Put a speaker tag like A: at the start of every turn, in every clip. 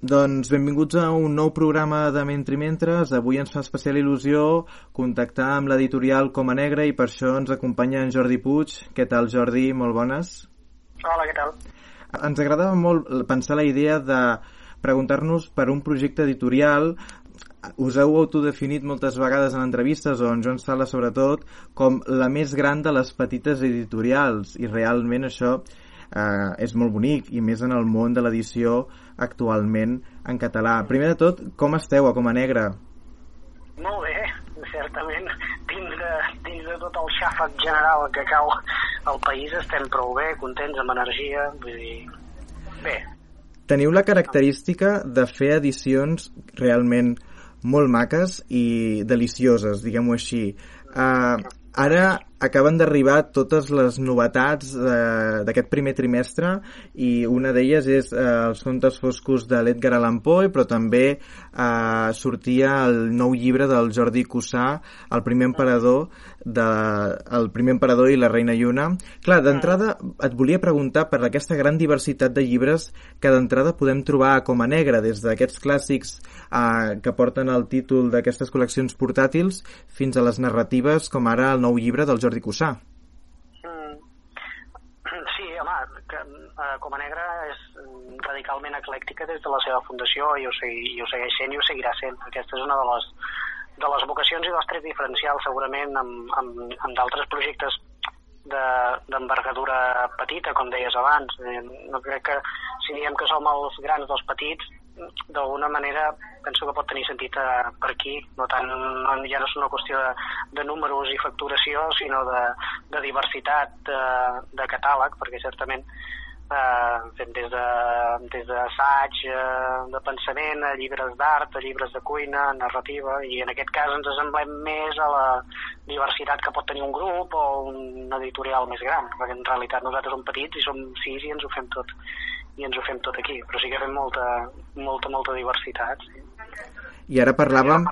A: Doncs benvinguts a un nou programa de Mentri Mentres. Avui ens fa especial il·lusió contactar amb l'editorial Coma Negra i per això ens acompanya en Jordi Puig. Què tal, Jordi? Molt bones.
B: Hola, què tal?
A: Ens agradava molt pensar la idea de preguntar-nos per un projecte editorial us heu autodefinit moltes vegades en entrevistes o en Joan Sala sobretot com la més gran de les petites editorials i realment això eh, és molt bonic i més en el món de l'edició actualment en català. Primer de tot, com esteu a Coma Negra?
B: Molt bé, certament. Dins de, dins de tot el xàfec general que cau al país estem prou bé, contents, amb energia, vull dir... Bé.
A: Teniu la característica de fer edicions realment molt maques i delicioses, diguem-ho així. Uh, ara acaben d'arribar totes les novetats eh, d'aquest primer trimestre i una d'elles és eh, els contes foscos de l'Edgar Allan Poe però també eh, sortia el nou llibre del Jordi Cussà el primer emperador de, el primer emperador i la reina Lluna clar, d'entrada et volia preguntar per aquesta gran diversitat de llibres que d'entrada podem trobar a Coma Negra des d'aquests clàssics eh, que porten el títol d'aquestes col·leccions portàtils fins a les narratives com ara el nou llibre del Jordi Jordi Cussà.
B: Mm. Sí, home, que, uh, com a negra és radicalment eclèctica des de la seva fundació i ho, segui, i ho segueix sent i ho seguirà sent. Aquesta és una de les, de les vocacions i dels trets diferencials segurament amb, amb, amb d'altres projectes d'envergadura de, petita, com deies abans. Eh, no crec que si diem que som els grans dels petits, d'alguna manera penso que pot tenir sentit eh, per aquí, no tant, no, ja no és una qüestió de, de números i facturació, sinó de, de diversitat de, de catàleg, perquè certament eh, fem des de des d'assaig, eh, de pensament, a llibres d'art, a llibres de cuina, narrativa, i en aquest cas ens assemblem més a la diversitat que pot tenir un grup o un editorial més gran, perquè en realitat nosaltres som petits i som sis i ens ho fem tot i ens ho fem tot aquí, però sí que fem molta, molta, molta diversitat. Sí.
A: I ara parlàvem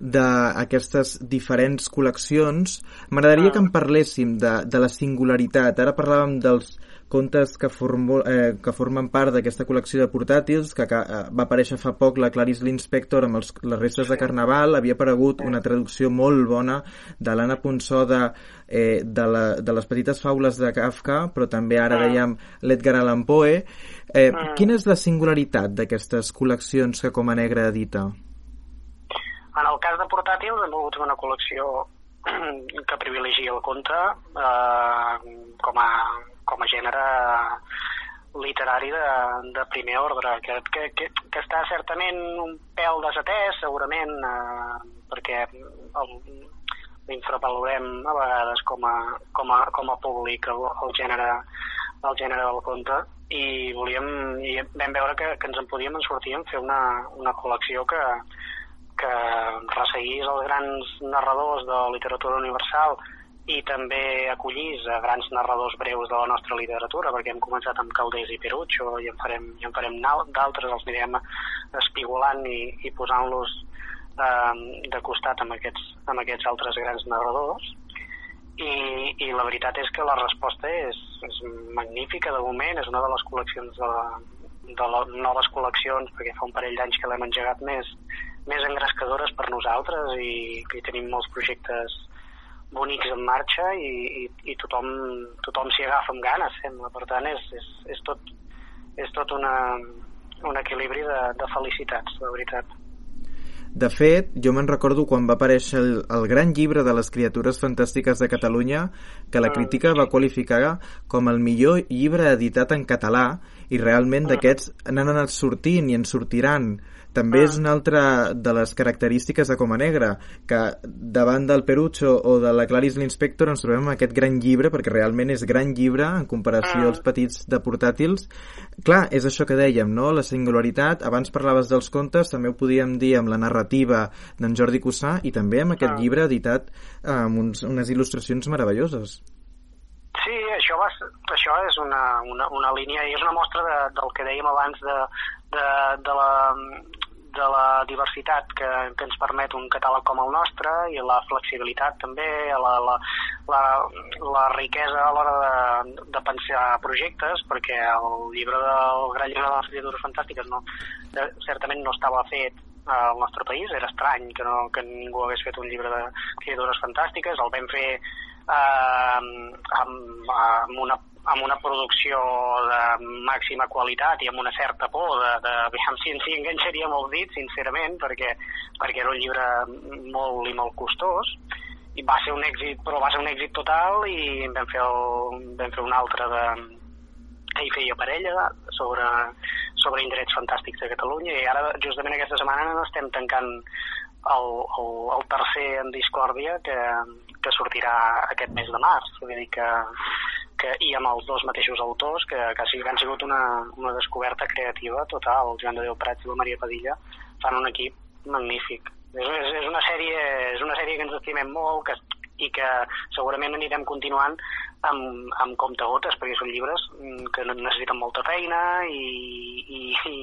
A: d'aquestes diferents col·leccions. M'agradaria que en parléssim de, de la singularitat. Ara parlàvem dels contes que, formo, eh, que formen part d'aquesta col·lecció de portàtils, que, que eh, va aparèixer fa poc la Clarice Linspector amb els, les restes de Carnaval, havia aparegut una traducció molt bona de l'Anna Ponsó de, eh, de, la, de les petites faules de Kafka, però també ara ah. dèiem l'Edgar Allan Poe. Eh, ah. Quina és la singularitat d'aquestes col·leccions que com a Negra edita?
B: En el cas de portàtils hem volgut una col·lecció que privilegia el conte eh, com a com a gènere literari de, de primer ordre, que, que, que, que està certament un pèl desatès, segurament, eh, perquè l'infravalorem a vegades com a, com a, com a públic el, el, gènere, el gènere del conte i volíem i vam veure que, que ens en podíem sortir en fer una, una col·lecció que, que resseguís els grans narradors de literatura universal i també acollís a grans narradors breus de la nostra literatura, perquè hem començat amb Caldés i Perucho i en farem, i en farem d'altres, els anirem espigolant i, i posant-los eh, de costat amb aquests, amb aquests altres grans narradors. I, I la veritat és que la resposta és, és magnífica de moment, és una de les col·leccions de, de les noves col·leccions, perquè fa un parell d'anys que l'hem engegat més, més engrescadores per nosaltres i, i tenim molts projectes bonics en marxa i, i, i tothom, tothom s'hi agafa amb ganes, sembla. Per tant, és, és, és tot, és tot una, un equilibri de, de felicitats, la veritat.
A: De fet, jo me'n recordo quan va aparèixer el, el gran llibre de les criatures fantàstiques de Catalunya, que la ah. crítica va qualificar com el millor llibre editat en català, i realment ah. d'aquests n'han anat sortint i en sortiran també ah. és una altra de les característiques de Coma Negra, que davant del Perucho o de la Clarice Linspector ens trobem aquest gran llibre, perquè realment és gran llibre en comparació ah. als petits de portàtils. Clar, és això que dèiem, no? La singularitat, abans parlaves dels contes, també ho podíem dir amb la narrativa d'en Jordi Cussà i també amb aquest ah. llibre editat amb uns, unes il·lustracions meravelloses.
B: Sí, això, va, això és una, una, una línia i és una mostra de, del que dèiem abans de, de, de, la, de la diversitat que, que ens permet un catàleg com el nostre i la flexibilitat també, la, la, la, la riquesa a l'hora de, de pensar projectes, perquè el llibre del Gran Llibre de les Criatures Fantàstiques no, de, certament no estava fet al nostre país, era estrany que, no, que ningú hagués fet un llibre de criatures fantàstiques, el vam fer eh, amb, amb una amb una producció de màxima qualitat i amb una certa por de, de aviam si ens hi enganxaria molt dit, sincerament, perquè, perquè era un llibre molt i molt costós i va ser un èxit, però va ser un èxit total i vam fer, el, vam fer un altre de, que hi feia parella sobre, sobre indrets fantàstics de Catalunya i ara justament aquesta setmana estem tancant el, el, el tercer en Discòrdia que, que sortirà aquest mes de març. Vull dir que, que, i amb els dos mateixos autors, que, que que han sigut una, una descoberta creativa total. El Joan de Déu Prats i la Maria Padilla fan un equip magnífic. És, és, és, una sèrie, és una sèrie que ens estimem molt que, i que segurament anirem continuant amb, amb comptagotes, perquè són llibres que necessiten molta feina i, i, i,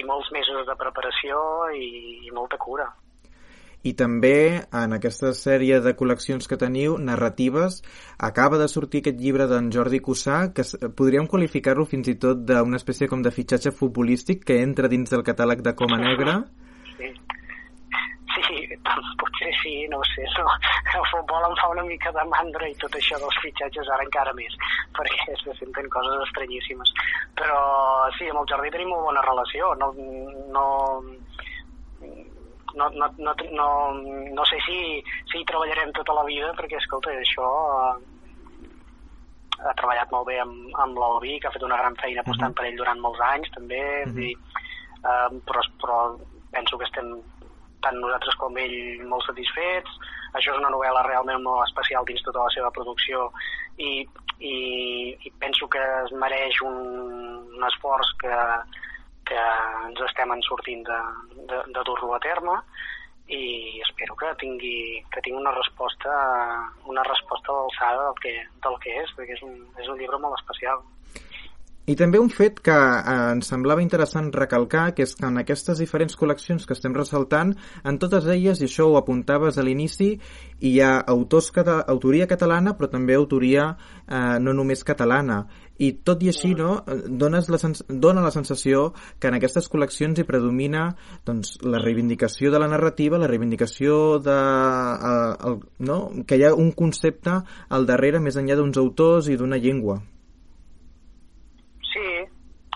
B: i molts mesos de preparació i, i molta cura
A: i també en aquesta sèrie de col·leccions que teniu, narratives, acaba de sortir aquest llibre d'en Jordi Cussà, que podríem qualificar-lo fins i tot d'una espècie com de fitxatge futbolístic que entra dins del catàleg de Coma Negra.
B: Sí. Sí, doncs potser sí, no sé, no. el futbol em fa una mica de mandra i tot això dels fitxatges ara encara més, perquè se senten coses estranyíssimes. Però sí, amb el Jordi tenim molt bona relació, no, no, no, no, no, no, no sé si, si hi treballarem tota la vida, perquè, escolta, això eh, ha treballat molt bé amb, amb l'Albi, que ha fet una gran feina apostant uh -huh. per ell durant molts anys, també, uh -huh. dir, eh, però, però penso que estem tant nosaltres com ell molt satisfets. Això és una novel·la realment molt especial dins tota la seva producció i, i, i penso que es mereix un, un esforç que, que ens estem en sortint de, de, de dur-lo a terme i espero que tingui, que tingui una resposta una resposta d'alçada del, que, del que és, perquè és un, és un llibre molt especial.
A: I també un fet que eh, ens semblava interessant recalcar, que és que en aquestes diferents col·leccions que estem ressaltant, en totes elles, i això ho apuntaves a l'inici, hi ha autors cata autoria catalana, però també autoria eh, no només catalana. I tot i així, no, dones la dona la sensació que en aquestes col·leccions hi predomina doncs, la reivindicació de la narrativa, la reivindicació de... Eh, el, no? que hi ha un concepte al darrere més enllà d'uns autors i d'una llengua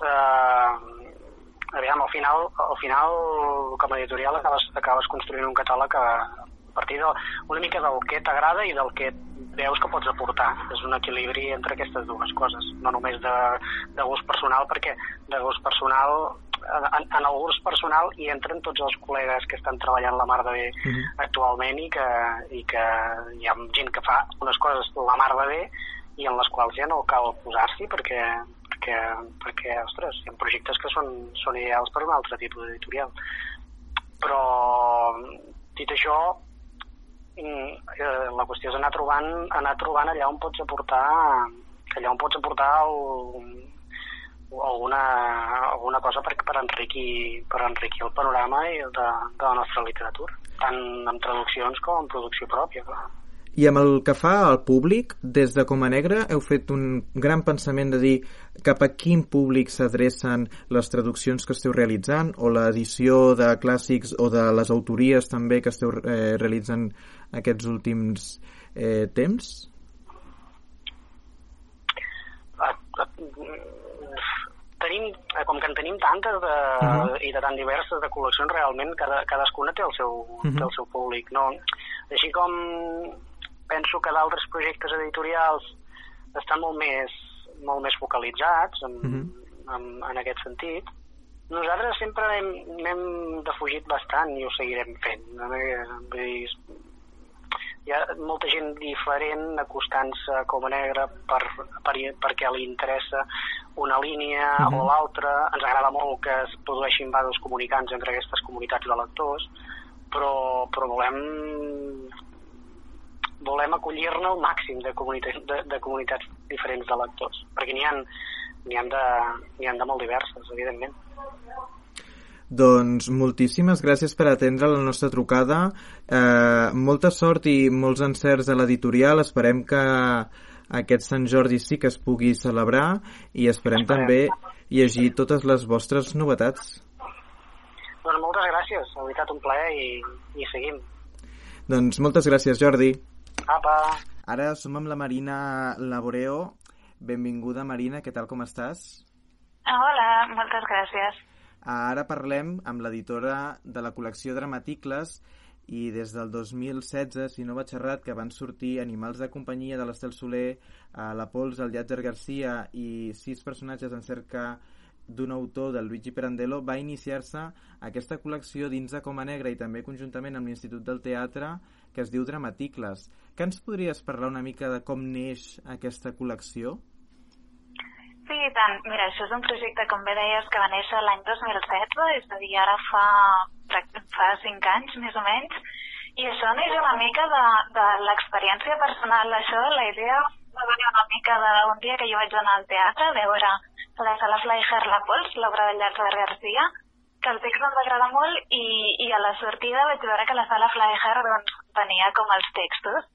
B: eh, aviam, al final, al final com a editorial acabes, acabes construint un catàleg a, a partir de, una mica del que t'agrada i del que veus que pots aportar. És un equilibri entre aquestes dues coses, no només de, de gust personal, perquè de gust personal en, en el gust personal hi entren tots els col·legues que estan treballant la mar de bé uh -huh. actualment i que, i que hi ha gent que fa unes coses la mar de bé i en les quals ja no cal posar-s'hi perquè, perquè, perquè ostres, hi ha projectes que són, són ideals per un altre tipus d'editorial. Però, dit això, mm, eh, la qüestió és anar trobant, anar trobant allà on pots aportar allà on pots aportar el, alguna, alguna cosa per, per, enriquir, per enriquir el panorama de, de la nostra literatura, tant en traduccions com en producció pròpia. Clar.
A: I amb el que fa al públic, des de Coma Negra heu fet un gran pensament de dir cap a quin públic s'adrecen les traduccions que esteu realitzant o l'edició de clàssics o de les autories també que esteu eh, realitzant aquests últims eh, temps?
B: tenim, eh, com que en tenim tantes de, uh -huh. i de tan diverses de col·leccions, realment cada, cadascuna té el seu, uh -huh. té el seu públic. No? Així com penso que d'altres projectes editorials estan molt més, molt més focalitzats en, mhm. -huh. en, en aquest sentit. Nosaltres sempre n'hem defugit bastant i ho seguirem fent. Vull dir, hi ha molta gent diferent acostant-se com a negre per, per, perquè li interessa una línia uh -huh. o mhm. l'altra. Ens agrada molt que es produeixin vasos comunicants entre aquestes comunitats de lectors, però, però volem volem acollir-ne el màxim de, comunitats, de, de comunitats diferents de lectors, perquè n'hi ha, n'hi ha, de, ha de molt diverses, evidentment.
A: Doncs moltíssimes gràcies per atendre la nostra trucada. Eh, molta sort i molts encerts a l'editorial. Esperem que aquest Sant Jordi sí que es pugui celebrar i esperem, esperem. també llegir totes les vostres novetats.
B: Bueno, moltes gràcies, ha veritat un plaer i, i seguim.
A: Doncs moltes gràcies, Jordi.
B: Apa.
A: Ara som amb la Marina Laboreo. Benvinguda, Marina, què tal, com estàs?
C: Hola, moltes gràcies.
A: Ara parlem amb l'editora de la col·lecció Dramaticles i des del 2016, si no vaig errat, que van sortir Animals de companyia de l'Estel Soler, a La Pols, el Llàtzer Garcia i sis personatges en cerca d'un autor, del Luigi Pirandello, va iniciar-se aquesta col·lecció dins de Coma Negra i també conjuntament amb l'Institut del Teatre, que es diu Dramaticles. Que ens podries parlar una mica de com neix aquesta col·lecció?
C: Sí, tant. Mira, això és un projecte, com bé deies, que va néixer l'any 2016, és a dir, ara fa, fa 5 anys, més o menys, i això neix una mica de, de l'experiència personal. Això, la idea va venir una mica d'un dia que jo vaig anar al teatre a veure la sala Flyher La Pols, l'obra de Llàtzer Garcia, que el text em va agradar molt i, i a la sortida vaig veure que la sala Flyher doncs, venia com els textos.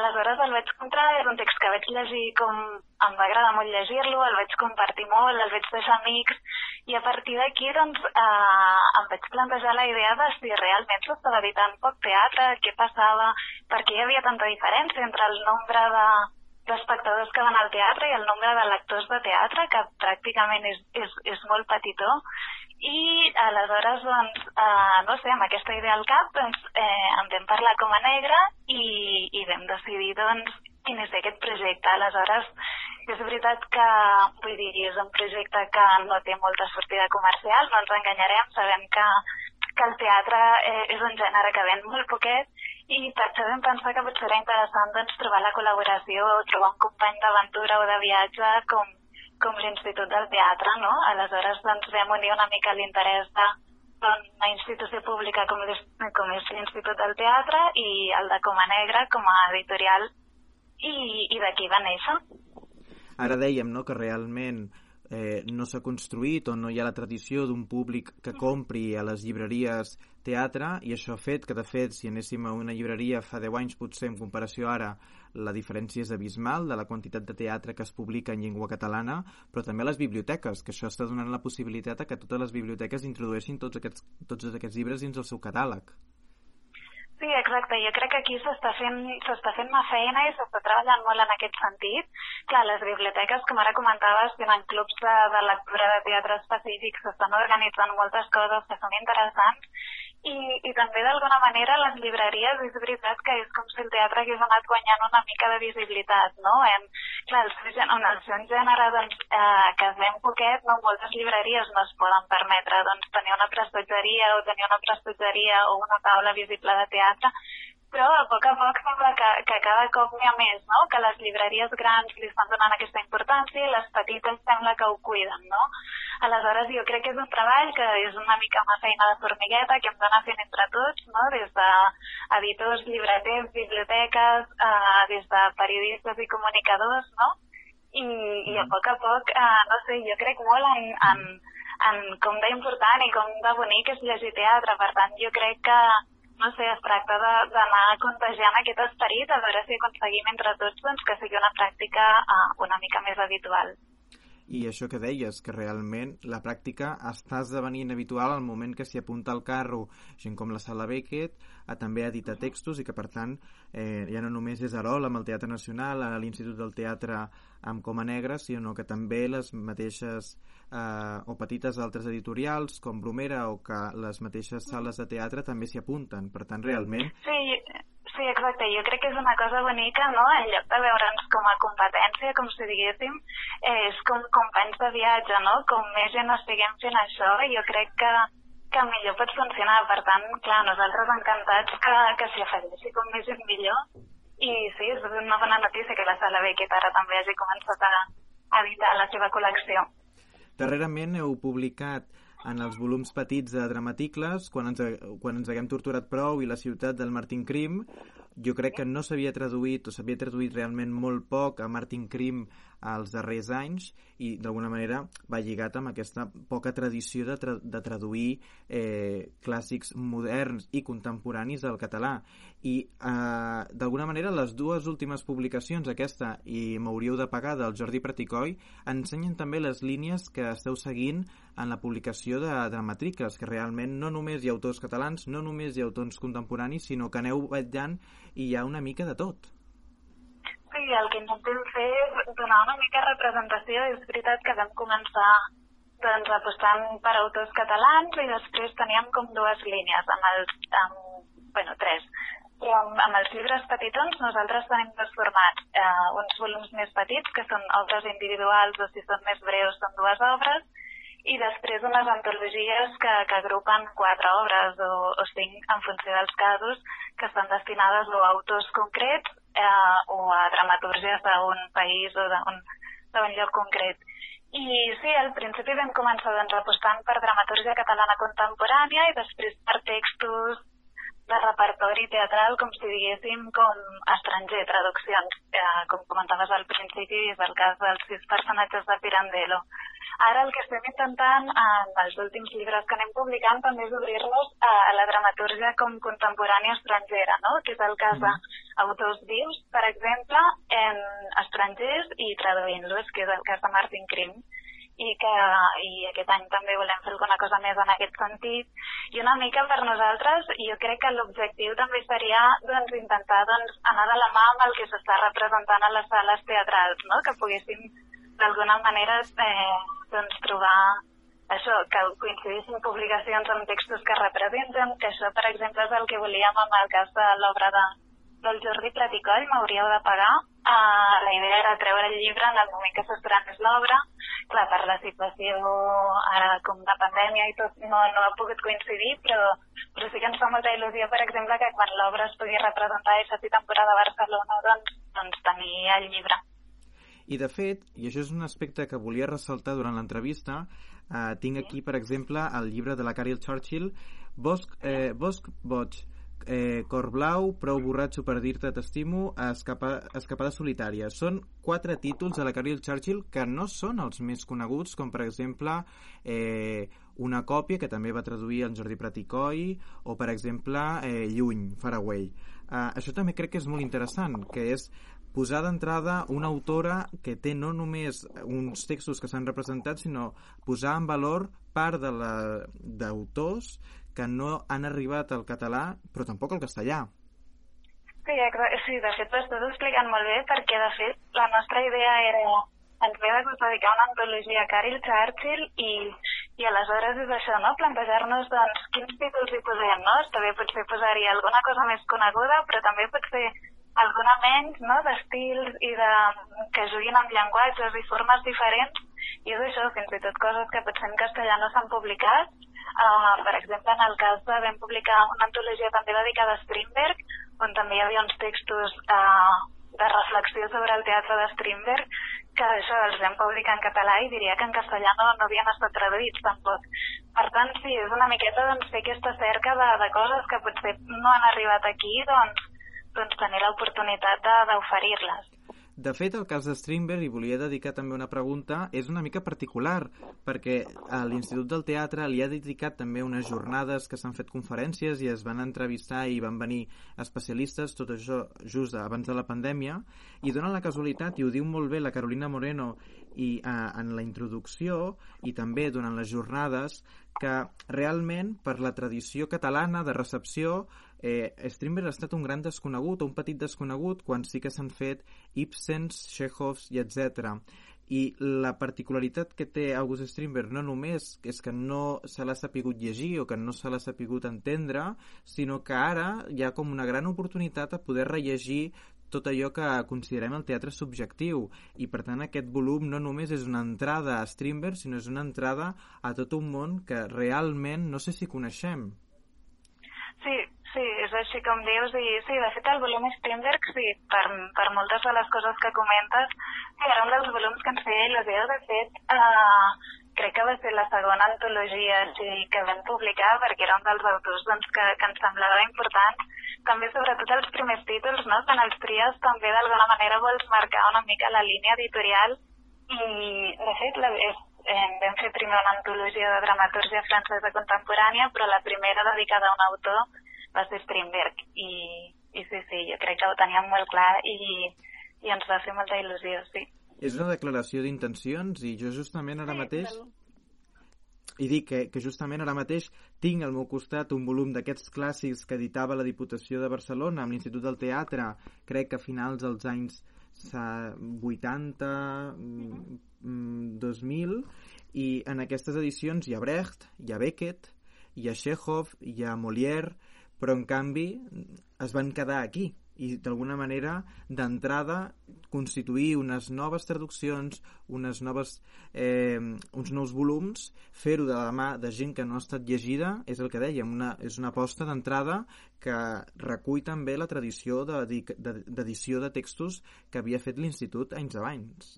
C: Aleshores el vaig comprar, és un text que vaig llegir com em va agradar molt llegir-lo, el vaig compartir molt, el vaig deixar amics i a partir d'aquí doncs, eh, em vaig plantejar la idea de si realment s'estava editant poc teatre, què passava, per què hi havia tanta diferència entre el nombre de, d'espectadors que van al teatre i el nombre de lectors de teatre, que pràcticament és, és, és molt petitó. I aleshores, doncs, eh, no sé, amb aquesta idea al cap, doncs, eh, en vam parlar com a negra i, i vam decidir, doncs, és aquest projecte. Aleshores, és veritat que, vull dir, és un projecte que no té molta sortida comercial, no ens enganyarem, sabem que, que el teatre eh, és un gènere que ven molt poquet i per això vam pensar que potser era interessant doncs, trobar la col·laboració, trobar un company d'aventura o de viatge com, com l'Institut del Teatre, no? Aleshores doncs, vam unir una mica l'interès d'una institució pública com, com és l'Institut del Teatre i el de Coma Negra com a editorial i, i d'aquí va néixer.
A: Ara dèiem no, que realment eh, no s'ha construït o no hi ha la tradició d'un públic que compri a les llibreries teatre i això ha fet que, de fet, si anéssim a una llibreria fa 10 anys, potser en comparació ara, la diferència és abismal de la quantitat de teatre que es publica en llengua catalana, però també a les biblioteques, que això està donant la possibilitat a que totes les biblioteques introdueixin tots aquests, tots aquests llibres dins el seu catàleg.
C: Sí, exacte. Jo crec que aquí s'està fent, fent una feina i s'està treballant molt en aquest sentit. Clar, les biblioteques, com ara comentaves, tenen clubs de, de lectura de teatre específics, s'estan organitzant moltes coses que són interessants i, i també d'alguna manera les llibreries és veritat que és com si el teatre hagués anat guanyant una mica de visibilitat, no? En, clar, el seu, en el seu gènere doncs, eh, que es ven poquet, no, moltes llibreries no es poden permetre doncs, tenir una prestatgeria o tenir una prestatgeria o una taula visible de teatre, però a poc a poc sembla que, que cada cop n'hi ha més, no? que les llibreries grans li estan donant aquesta importància i les petites sembla que ho cuiden. No? Aleshores, jo crec que és un treball que és una mica una feina de formigueta que hem d'anar fent entre tots, no? des d'editors, llibreters, biblioteques, eh, des de periodistes i comunicadors, no? I, i a poc a poc, eh, no sé, jo crec molt en, en, en com d'important i com de bonic és llegir teatre. Per tant, jo crec que, no sé, es tracta d'anar contagiant aquest esperit a veure si aconseguim entre tots doncs, que sigui una pràctica uh, una mica més habitual.
A: I això que deies, que realment la pràctica està esdevenint habitual al moment que s'hi apunta al carro gent com la Sala Beckett a també editar textos i que per tant eh, ja no només és Arol amb el Teatre Nacional a l'Institut del Teatre amb Coma Negra sinó que també les mateixes eh, o petites altres editorials com Bromera o que les mateixes sales de teatre també s'hi apunten per tant realment
C: sí, Sí, exacte. Jo crec que és una cosa bonica, no? En lloc de veure'ns com a competència, com si diguéssim, és com companys de viatge, no? Com més gent estiguem fent això, jo crec que, que millor pot funcionar. Per tant, clar, nosaltres encantats que, que s'hi afegeixi com més gent millor. I sí, és una bona notícia que la Sala Beckett ara també hagi començat a editar la seva col·lecció.
A: Darrerament heu publicat en els volums petits de Dramaticles, quan ens, quan ens haguem torturat prou i la ciutat del Martin Crim, jo crec que no s'havia traduït o s'havia traduït realment molt poc a Martin Krim als darrers anys i d'alguna manera va lligat amb aquesta poca tradició de, tra de traduir eh, clàssics moderns i contemporanis al català. I eh, d'alguna manera les dues últimes publicacions aquesta i M'hauríeu de pagar del Jordi Praticoi ensenyen també les línies que esteu seguint en la publicació de dramatriques que realment no només hi ha autors catalans no només hi ha autors contemporanis sinó que aneu vetllant i hi ha una mica de tot
C: Sí, el que intentem fer és donar una mica de representació. És veritat que vam començar doncs, apostant per autors catalans i després teníem com dues línies, amb els, amb, bueno, tres. Però amb, amb els llibres petitons nosaltres tenim dos formats. Eh, uns volums més petits, que són obres individuals o si són més breus són dues obres, i després unes antologies que, que agrupen quatre obres o, o cinc en funció dels casos que estan destinades o a autors concrets eh, o a dramatúrgies d'un país o d'un lloc concret. I sí, al principi vam començar doncs, apostant per dramatúrgia catalana contemporània i després per textos de repertori teatral, com si diguéssim, com estranger, traduccions, eh, com comentaves al principi, és el cas dels sis personatges de Pirandello. Ara el que estem intentant en els últims llibres que anem publicant també és obrir-nos a, la dramatúrgia com contemporània estrangera, no? que és el cas mm. d'autors vius, per exemple, en estrangers i traduint-los, que és el cas de Martin Krim i que i aquest any també volem fer alguna cosa més en aquest sentit i una mica per nosaltres jo crec que l'objectiu també seria doncs, intentar doncs, anar de la mà amb el que s'està representant a les sales teatrals, no? que poguéssim d'alguna manera eh, doncs, trobar això, que coincidissin publicacions amb textos que representen, que això, per exemple, és el que volíem amb el cas de l'obra de, del Jordi Platicoll, m'hauríeu de pagar. Uh, la idea era treure el llibre en el moment que s'estrenés l'obra. Clar, per la situació ara com de pandèmia i tot no, no ha pogut coincidir, però, però sí que ens fa molta il·lusió, per exemple, que quan l'obra es pugui representar a aquesta temporada a Barcelona, doncs, doncs tenir el llibre.
A: I de fet, i això és un aspecte que volia ressaltar durant l'entrevista, eh, tinc aquí, per exemple, el llibre de la Carol Churchill, Bosc, eh, Bosc Boig, eh, Cor Blau, Prou borratxo per dir-te t'estimo, Escapa, Escapada solitària. Són quatre títols de la Carol Churchill que no són els més coneguts, com per exemple eh, una còpia que també va traduir el Jordi Praticoi o per exemple eh, Lluny, Far Away. Eh, això també crec que és molt interessant, que és posar d'entrada una autora que té no només uns textos que s'han representat, sinó posar en valor part d'autors que no han arribat al català, però tampoc al castellà.
C: Sí, sí, de fet ho estàs explicant molt bé perquè de fet la nostra idea era ens ve de dedicar una antologia a Carol Churchill i, i aleshores és això, no? plantejar-nos doncs, quins títols hi posem, no? Està bé potser posar-hi alguna cosa més coneguda, però també pot ser alguna menys no? d'estils i de, que juguin amb llenguatges i formes diferents i és això, fins i tot coses que potser en castellà no s'han publicat. Uh, per exemple, en el cas de vam publicar una antologia també dedicada a Strindberg, on també hi havia uns textos uh, de reflexió sobre el teatre de Strindberg, que això els vam publicar en català i diria que en castellà no, no havien estat traduïts tampoc. Per tant, sí, és una miqueta doncs, fer aquesta cerca de, de coses que potser no han arribat aquí, doncs doncs, tenir l'oportunitat d'oferir-les.
A: De fet, el cas de Strindberg, i volia dedicar també una pregunta, és una mica particular, perquè a l'Institut del Teatre li ha dedicat també unes jornades que s'han fet conferències i es van entrevistar i van venir especialistes, tot això just abans de la pandèmia, i dona la casualitat, i ho diu molt bé la Carolina Moreno i eh, en la introducció i també durant les jornades, que realment per la tradició catalana de recepció eh, Strindberg ha estat un gran desconegut o un petit desconegut quan sí que s'han fet Ibsens, Chekhovs i etc. I la particularitat que té August Strindberg no només és que no se l'ha sapigut llegir o que no se l'ha sapigut entendre, sinó que ara hi ha com una gran oportunitat a poder rellegir tot allò que considerem el teatre subjectiu. I per tant aquest volum no només és una entrada a Strindberg sinó és una entrada a tot un món que realment no sé si coneixem.
C: Sí, Sí, és així com dius, i sí, de fet el volum Strindberg, sí, per, per moltes de les coses que comentes, sí, era un dels volums que ens feia il·lusió, de fet, eh, crec que va ser la segona antologia sí, que vam publicar, perquè era un dels autors doncs, que, que ens semblava important, també sobretot els primers títols, no? Quan els tries també d'alguna manera vols marcar una mica la línia editorial i, de fet, la, és, eh, vam fer primer una antologia de dramatúrgia francesa contemporània, però la primera dedicada a un autor va ser Strindberg i, i sí, sí, jo crec que ho teníem molt clar i, i ens va fer molta il·lusió, sí.
A: És una declaració d'intencions i jo justament ara sí, mateix... Però i dic que, que justament ara mateix tinc al meu costat un volum d'aquests clàssics que editava la Diputació de Barcelona amb l'Institut del Teatre, crec que a finals dels anys 80, 2000, i en aquestes edicions hi ha Brecht, hi ha Beckett, hi ha Chekhov, hi ha Molière, però en canvi es van quedar aquí, i d'alguna manera d'entrada constituir unes noves traduccions, unes noves, eh, uns nous volums, fer-ho de la mà de gent que no ha estat llegida, és el que dèiem, una, és una aposta d'entrada que recull també la tradició d'edició de, de, de textos que havia fet l'Institut anys abans.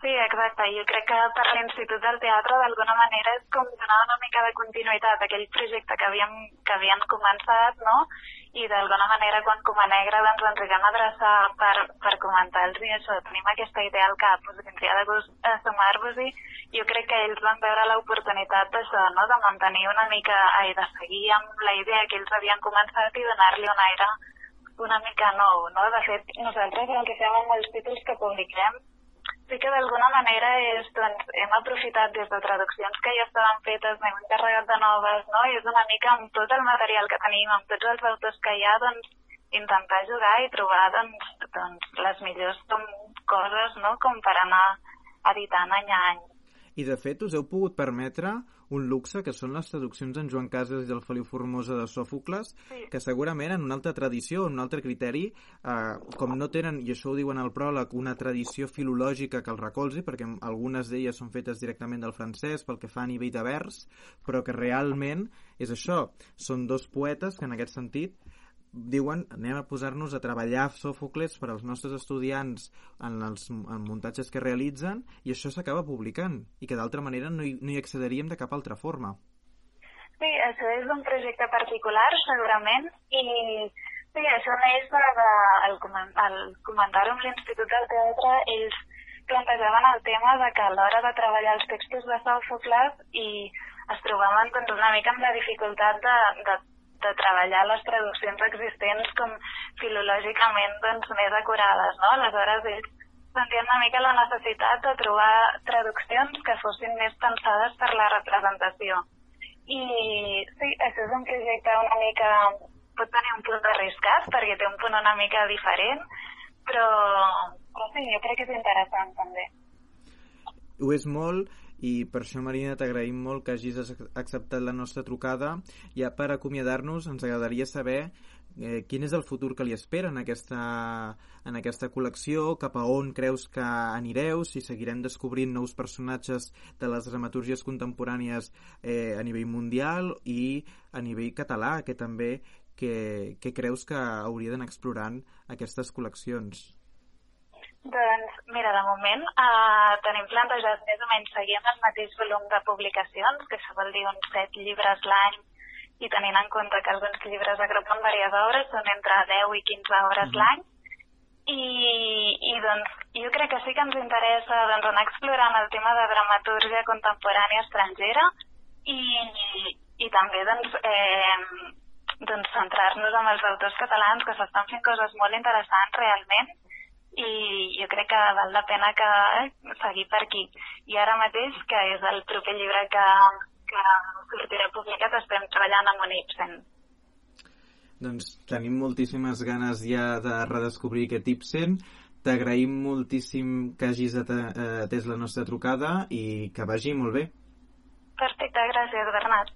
C: Sí, exacte. Jo crec que per l'Institut del Teatre d'alguna manera és com donar una mica de continuïtat a aquell projecte que havíem, que havien començat, no? I d'alguna manera quan Coma Negra doncs, ens vam adreçar per, per comentar-los i això, tenim aquesta idea al cap, us vindria de gust a sumar-vos-hi. Jo crec que ells van veure l'oportunitat d'això, no? De mantenir una mica, ai, de seguir amb la idea que ells havien començat i donar-li un aire una mica nou, no? De fet, nosaltres el que fem amb els títols que publiquem sí que d'alguna manera és, doncs, hem aprofitat des de traduccions que ja estaven fetes, n'hem encarregat de noves, no? I és una mica amb tot el material que tenim, amb tots els autors que hi ha, doncs, intentar jugar i trobar, doncs, doncs les millors com, coses, no?, com per anar editant any a any.
A: I, de fet, us heu pogut permetre un luxe que són les traduccions en Joan Casas i el Feliu Formosa de Sòfocles, sí. que segurament en una altra tradició, en un altre criteri, eh, com no tenen, i això ho diuen al pròleg, una tradició filològica que el recolzi, perquè algunes d'elles són fetes directament del francès pel que fa a nivell de vers, però que realment és això, són dos poetes que en aquest sentit diuen anem a posar-nos a treballar Sòfocles per als nostres estudiants en els en muntatges que realitzen i això s'acaba publicant i que d'altra manera no hi, no hi accediríem de cap altra forma.
C: Sí, això és un projecte particular segurament i sí, això neix de, de, el, el comentar amb l'Institut del Teatre ells plantejaven el tema de que a l'hora de treballar els textos de Sòfocles i es trobaven doncs, una mica amb la dificultat de, de de treballar les traduccions existents com filològicament doncs, més acurades, no? Aleshores ells sentien una mica la necessitat de trobar traduccions que fossin més pensades per la representació. I sí, això és un projecte una mica... pot tenir un punt arriscat perquè té un punt una mica diferent, però, però sí, jo crec que és interessant també.
A: Ho és molt i per això Marina t'agraïm molt que hagis acceptat la nostra trucada ja per acomiadar-nos ens agradaria saber eh, quin és el futur que li espera en aquesta, en aquesta col·lecció, cap a on creus que anireu, si seguirem descobrint nous personatges de les dramatúrgies contemporànies eh, a nivell mundial i a nivell català, que també que, que creus que hauria d'anar explorant aquestes col·leccions.
C: Doncs, mira, de moment uh, tenim plantejat més o menys seguir amb el mateix volum de publicacions, que això vol dir uns set llibres l'any, i tenint en compte que alguns llibres agrupen diverses obres, són entre 10 i 15 obres mm -hmm. l'any, i, i doncs jo crec que sí que ens interessa doncs, anar explorant el tema de dramatúrgia contemporània estrangera i, i també doncs, eh, doncs centrar-nos en els autors catalans que s'estan fent coses molt interessants realment i jo crec que val la pena que eh, seguir per aquí. I ara mateix, que és el proper llibre que, que sortirà publicat, estem treballant amb un Ibsen.
A: Doncs tenim moltíssimes ganes ja de redescobrir aquest Ibsen. T'agraïm moltíssim que hagis atès la nostra trucada i que vagi molt bé.
C: Perfecte, gràcies, Bernat.